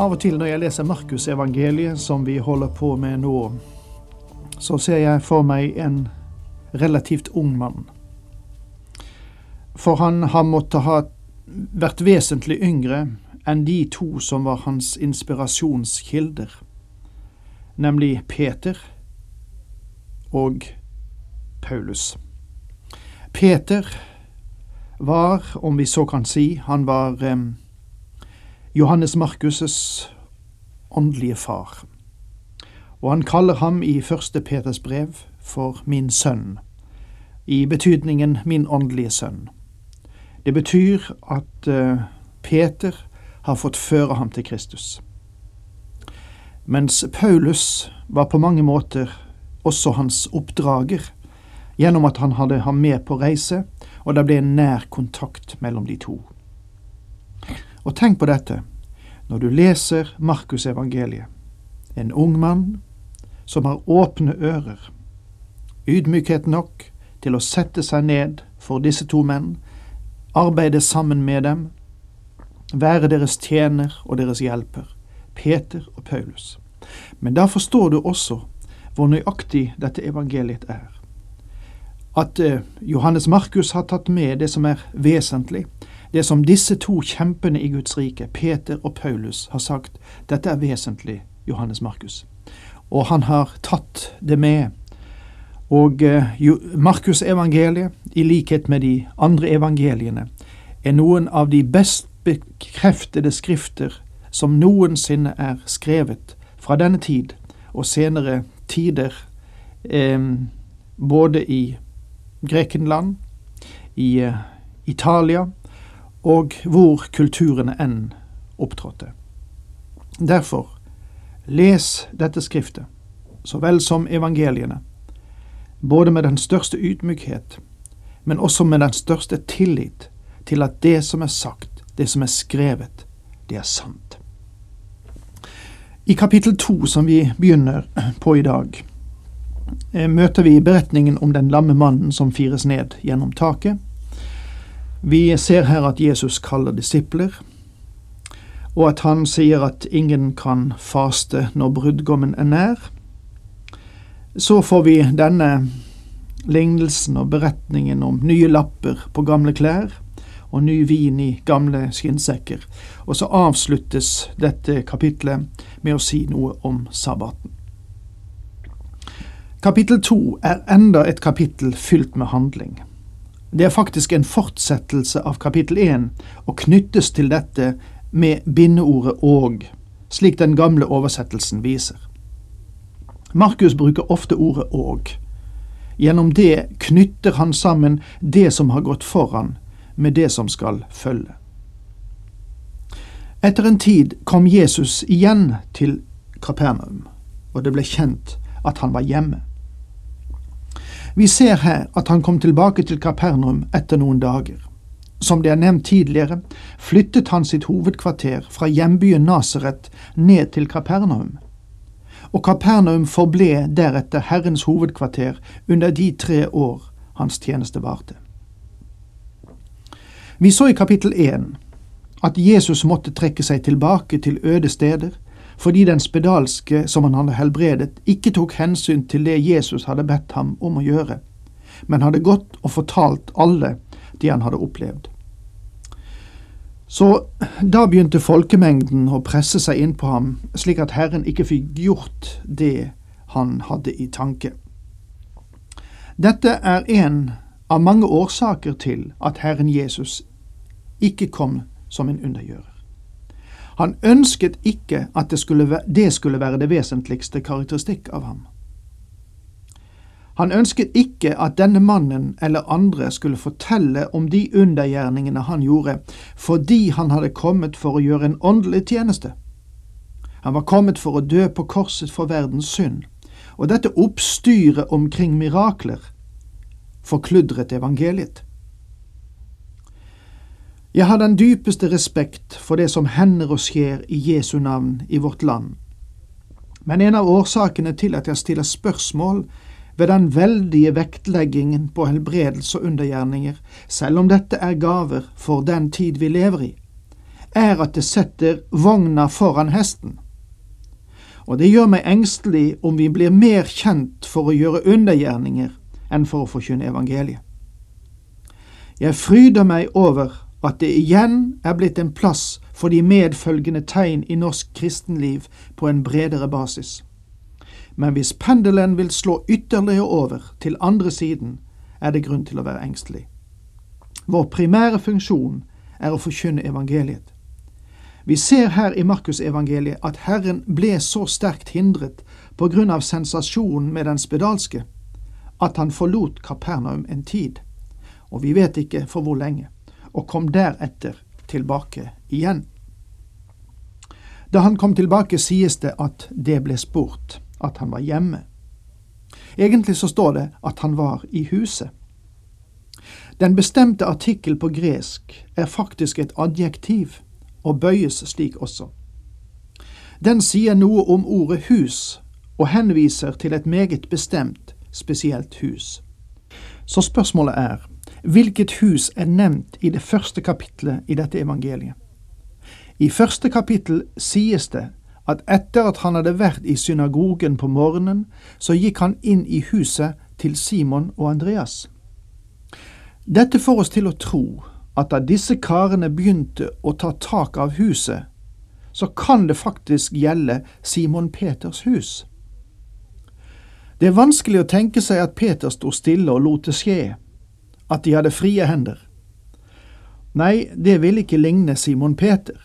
Av og til når jeg leser Markusevangeliet, som vi holder på med nå, så ser jeg for meg en relativt ung mann. For han har måttet ha vært vesentlig yngre enn de to som var hans inspirasjonskilder, nemlig Peter og Paulus. Peter var, om vi så kan si, han var eh, Johannes Markus' åndelige far. Og han kaller ham i første Peters brev for min sønn, i betydningen min åndelige sønn. Det betyr at uh, Peter har fått føre ham til Kristus. Mens Paulus var på mange måter også hans oppdrager, gjennom at han hadde ham med på reise, og det ble en nær kontakt mellom de to. Og tenk på dette når du leser Markusevangeliet. En ung mann som har åpne ører, ydmykhet nok til å sette seg ned for disse to menn, arbeide sammen med dem, være deres tjener og deres hjelper, Peter og Paulus. Men da forstår du også hvor nøyaktig dette evangeliet er. At eh, Johannes Markus har tatt med det som er vesentlig, det som disse to kjempene i Guds rike, Peter og Paulus, har sagt, dette er vesentlig, Johannes Markus. Og han har tatt det med. Og Markusevangeliet, Markus evangeliet, i likhet med de andre evangeliene, er noen av de best bekreftede skrifter som noensinne er skrevet fra denne tid og senere tider, eh, både i Grekenland, i eh, Italia, og hvor kulturene enn opptrådte. Derfor, les dette skriftet, så vel som evangeliene, både med den største ydmykhet, men også med den største tillit til at det som er sagt, det som er skrevet, det er sant. I kapittel to, som vi begynner på i dag, eh, møter vi beretningen om den lamme mannen som fires ned gjennom taket, vi ser her at Jesus kaller disipler, og at han sier at ingen kan faste når brudgommen er nær. Så får vi denne lignelsen og beretningen om nye lapper på gamle klær og ny vin i gamle skinnsekker, og så avsluttes dette kapitlet med å si noe om sabbaten. Kapittel to er enda et kapittel fylt med handling. Det er faktisk en fortsettelse av kapittel 1 og knyttes til dette med bindeordet og, slik den gamle oversettelsen viser. Markus bruker ofte ordet og. Gjennom det knytter han sammen det som har gått foran, med det som skal følge. Etter en tid kom Jesus igjen til Kapernaum, og det ble kjent at han var hjemme. Vi ser her at han kom tilbake til Kapernaum etter noen dager. Som det er nevnt tidligere, flyttet han sitt hovedkvarter fra hjembyen Nasaret ned til Kapernaum. Og Kapernaum forble deretter Herrens hovedkvarter under de tre år hans tjeneste varte. Vi så i kapittel én at Jesus måtte trekke seg tilbake til øde steder fordi den spedalske som han hadde helbredet, ikke tok hensyn til det Jesus hadde bedt ham om å gjøre, men hadde gått og fortalt alle det han hadde opplevd. Så da begynte folkemengden å presse seg inn på ham, slik at Herren ikke fikk gjort det han hadde i tanke. Dette er en av mange årsaker til at Herren Jesus ikke kom som en undergjører. Han ønsket ikke at det skulle, det skulle være det vesentligste karakteristikk av ham. Han ønsket ikke at denne mannen eller andre skulle fortelle om de undergjerningene han gjorde, fordi han hadde kommet for å gjøre en åndelig tjeneste. Han var kommet for å dø på korset for verdens synd, og dette oppstyret omkring mirakler forkludret evangeliet. Jeg har den dypeste respekt for det som hender og skjer i Jesu navn i vårt land, men en av årsakene til at jeg stiller spørsmål ved den veldige vektleggingen på helbredelse og undergjerninger, selv om dette er gaver for den tid vi lever i, er at det setter vogna foran hesten. Og det gjør meg engstelig om vi blir mer kjent for å gjøre undergjerninger enn for å forkynne evangeliet. Jeg fryder meg over at det igjen er blitt en plass for de medfølgende tegn i norsk kristenliv på en bredere basis. Men hvis pendelen vil slå ytterligere over til andre siden, er det grunn til å være engstelig. Vår primære funksjon er å forkynne evangeliet. Vi ser her i Markusevangeliet at Herren ble så sterkt hindret på grunn av sensasjonen med den spedalske, at han forlot Kapernaum en tid, og vi vet ikke for hvor lenge, og kom deretter tilbake igjen. Da han kom tilbake, sies det at det ble spurt, at han var hjemme. Egentlig så står det at han var i huset. Den bestemte artikkel på gresk er faktisk et adjektiv, og bøyes slik også. Den sier noe om ordet hus, og henviser til et meget bestemt, spesielt hus. Så spørsmålet er, hvilket hus er nevnt i det første kapitlet i dette evangeliet? I første kapittel sies det at etter at han hadde vært i synagogen på morgenen, så gikk han inn i huset til Simon og Andreas. Dette får oss til å tro at da disse karene begynte å ta tak av huset, så kan det faktisk gjelde Simon Peters hus. Det er vanskelig å tenke seg at Peter sto stille og lot det skje, at de hadde frie hender. Nei, det ville ikke ligne Simon Peter.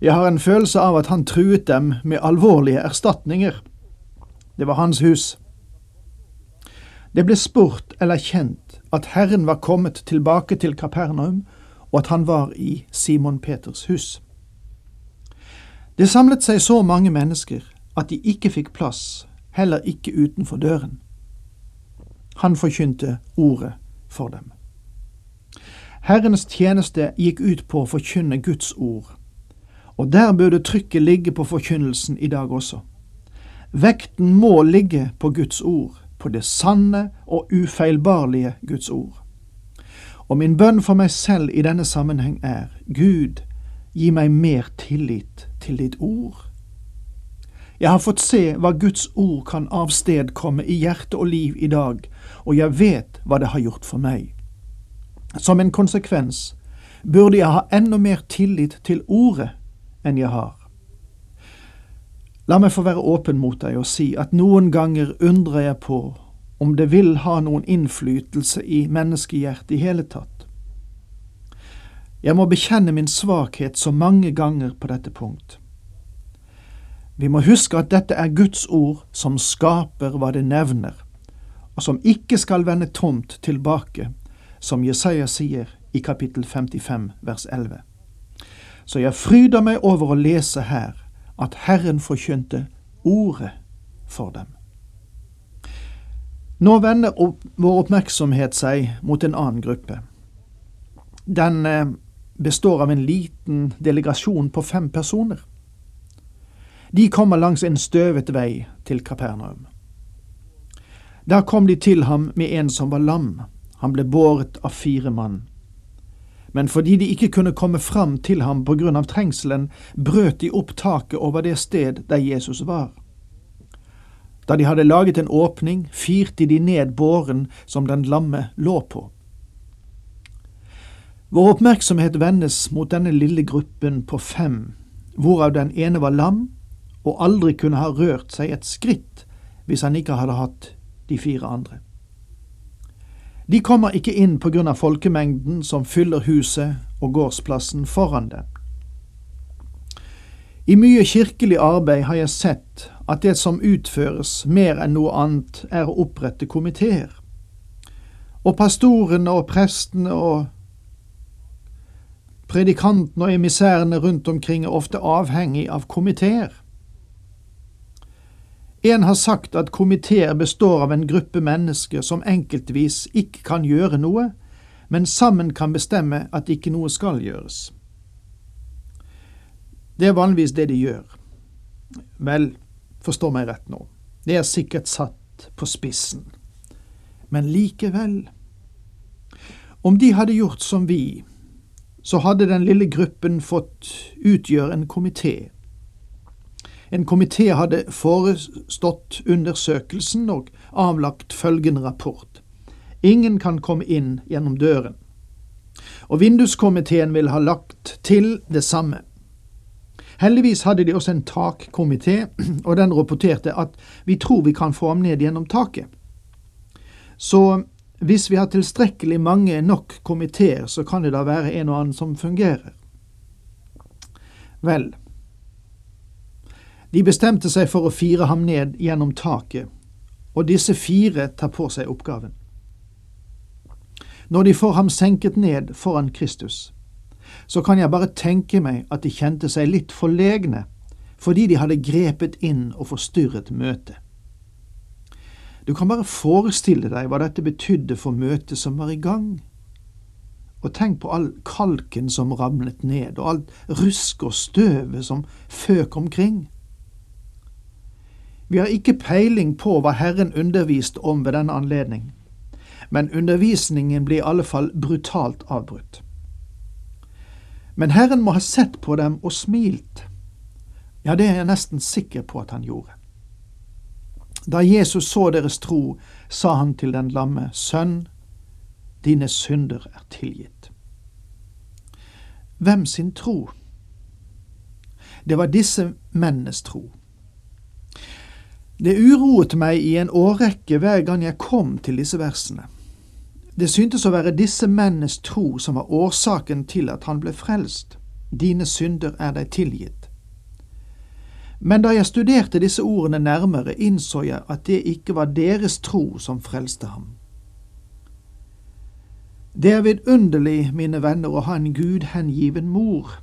Jeg har en følelse av at han truet dem med alvorlige erstatninger. Det var hans hus. Det ble spurt eller kjent at Herren var kommet tilbake til Kapernaum, og at han var i Simon Peters hus. Det samlet seg så mange mennesker at de ikke fikk plass, heller ikke utenfor døren. Han forkynte ordet for dem. Herrens tjeneste gikk ut på å forkynne Guds ord, og der burde trykket ligge på forkynnelsen i dag også. Vekten må ligge på Guds ord, på det sanne og ufeilbarlige Guds ord. Og min bønn for meg selv i denne sammenheng er, Gud, gi meg mer tillit til ditt ord. Jeg har fått se hva Guds ord kan avstedkomme i hjerte og liv i dag, og jeg vet hva det har gjort for meg. Som en konsekvens burde jeg ha enda mer tillit til ordet enn jeg har. La meg få være åpen mot deg og si at noen ganger undrer jeg på om det vil ha noen innflytelse i menneskehjertet i hele tatt. Jeg må bekjenne min svakhet så mange ganger på dette punkt. Vi må huske at dette er Guds ord som skaper hva det nevner, og som ikke skal vende tomt tilbake, som Jesaja sier i kapittel 55 vers 11. Så jeg fryder meg over å lese her at Herren forkynte ordet for dem. Nå vender opp vår oppmerksomhet seg mot en annen gruppe. Den eh, består av en liten delegasjon på fem personer. De kommer langs en støvet vei til Kapernaum. Der kom de til ham med en som var lam. Han ble båret av fire mann men fordi de ikke kunne komme fram til ham på grunn av trengselen, brøt de opp taket over det sted der Jesus var. Da de hadde laget en åpning, firte de ned båren som den lamme lå på. Vår oppmerksomhet vendes mot denne lille gruppen på fem, hvorav den ene var lam og aldri kunne ha rørt seg et skritt hvis han ikke hadde hatt de fire andre. De kommer ikke inn på grunn av folkemengden som fyller huset og gårdsplassen foran dem. I mye kirkelig arbeid har jeg sett at det som utføres mer enn noe annet, er å opprette komiteer. Og pastorene og prestene og predikantene og emissærene rundt omkring er ofte avhengig av komiteer. En har sagt at komiteer består av en gruppe mennesker som enkeltvis ikke kan gjøre noe, men sammen kan bestemme at ikke noe skal gjøres. Det er vanligvis det de gjør. Vel, forstå meg rett nå, det er sikkert satt på spissen. Men likevel, om de hadde gjort som vi, så hadde den lille gruppen fått utgjøre en komité. En komité hadde forestått undersøkelsen og avlagt følgende rapport. Ingen kan komme inn gjennom døren. Og vinduskomiteen ville ha lagt til det samme. Heldigvis hadde de også en takkomité, og den rapporterte at vi tror vi kan få ham ned gjennom taket. Så hvis vi har tilstrekkelig mange nok komiteer, så kan det da være en og annen som fungerer. Vel, de bestemte seg for å fire ham ned gjennom taket, og disse fire tar på seg oppgaven. Når de får ham senket ned foran Kristus, så kan jeg bare tenke meg at de kjente seg litt forlegne fordi de hadde grepet inn og forstyrret møtet. Du kan bare forestille deg hva dette betydde for møtet som var i gang. Og tenk på all kalken som ramlet ned, og alt rusk og støvet som føk omkring. Vi har ikke peiling på hva Herren underviste om ved denne anledning, men undervisningen ble i alle fall brutalt avbrutt. Men Herren må ha sett på dem og smilt. Ja, det er jeg nesten sikker på at han gjorde. Da Jesus så deres tro, sa han til den lamme, Sønn, dine synder er tilgitt. Hvem sin tro? Det var disse mennenes tro. Det uroet meg i en årrekke hver gang jeg kom til disse versene. Det syntes å være disse mennenes tro som var årsaken til at han ble frelst. Dine synder er deg tilgitt. Men da jeg studerte disse ordene nærmere, innså jeg at det ikke var deres tro som frelste ham. Det er vidunderlig, mine venner, å ha en gudhengiven mor,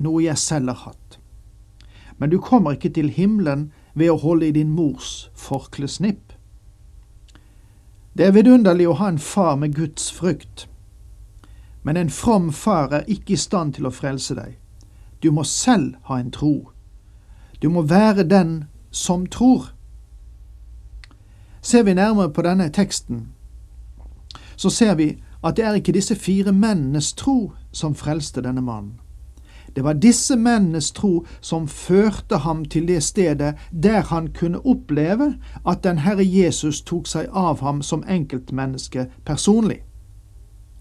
noe jeg selv har hatt. Men du kommer ikke til himmelen ved å holde i din mors forklesnipp. Det er vidunderlig å ha en far med Guds frykt, men en from far er ikke i stand til å frelse deg. Du må selv ha en tro. Du må være den som tror. Ser vi nærmere på denne teksten, så ser vi at det er ikke disse fire mennenes tro som frelste denne mannen. Det var disse mennenes tro som førte ham til det stedet der han kunne oppleve at den Herre Jesus tok seg av ham som enkeltmenneske personlig.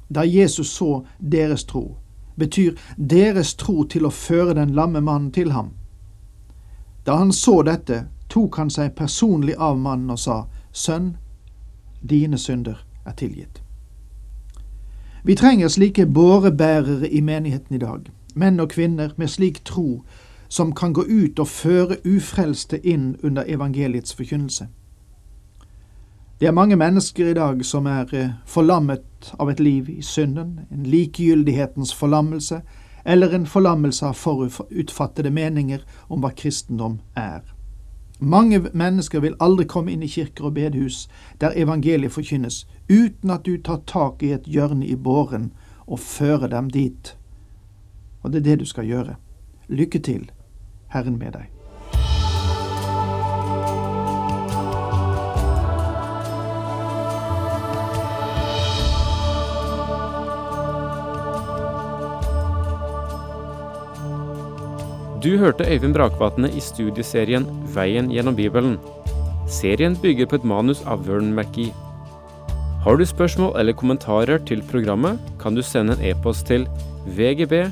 Da Jesus så deres tro, betyr deres tro til å føre den lamme mannen til ham. Da han så dette, tok han seg personlig av mannen og sa, Sønn, dine synder er tilgitt. Vi trenger slike bårebærere i menigheten i dag, menn og kvinner med slik tro som kan gå ut og føre ufrelste inn under evangeliets forkynnelse. Det er mange mennesker i dag som er eh, forlammet av et liv i synden, en likegyldighetens forlammelse, eller en forlammelse av forutfattede meninger om hva kristendom er. Mange mennesker vil aldri komme inn i kirker og bedehus der evangeliet forkynnes, uten at du tar tak i et hjørne i båren og fører dem dit. Og det er det du skal gjøre. Lykke til, Herren med deg. Du hørte Øyvind Brakvatne i studieserien Veien gjennom Bibelen. Serien bygger på et manus av Vern McGee. Har du spørsmål eller kommentarer til programmet, kan du sende en e-post til vgb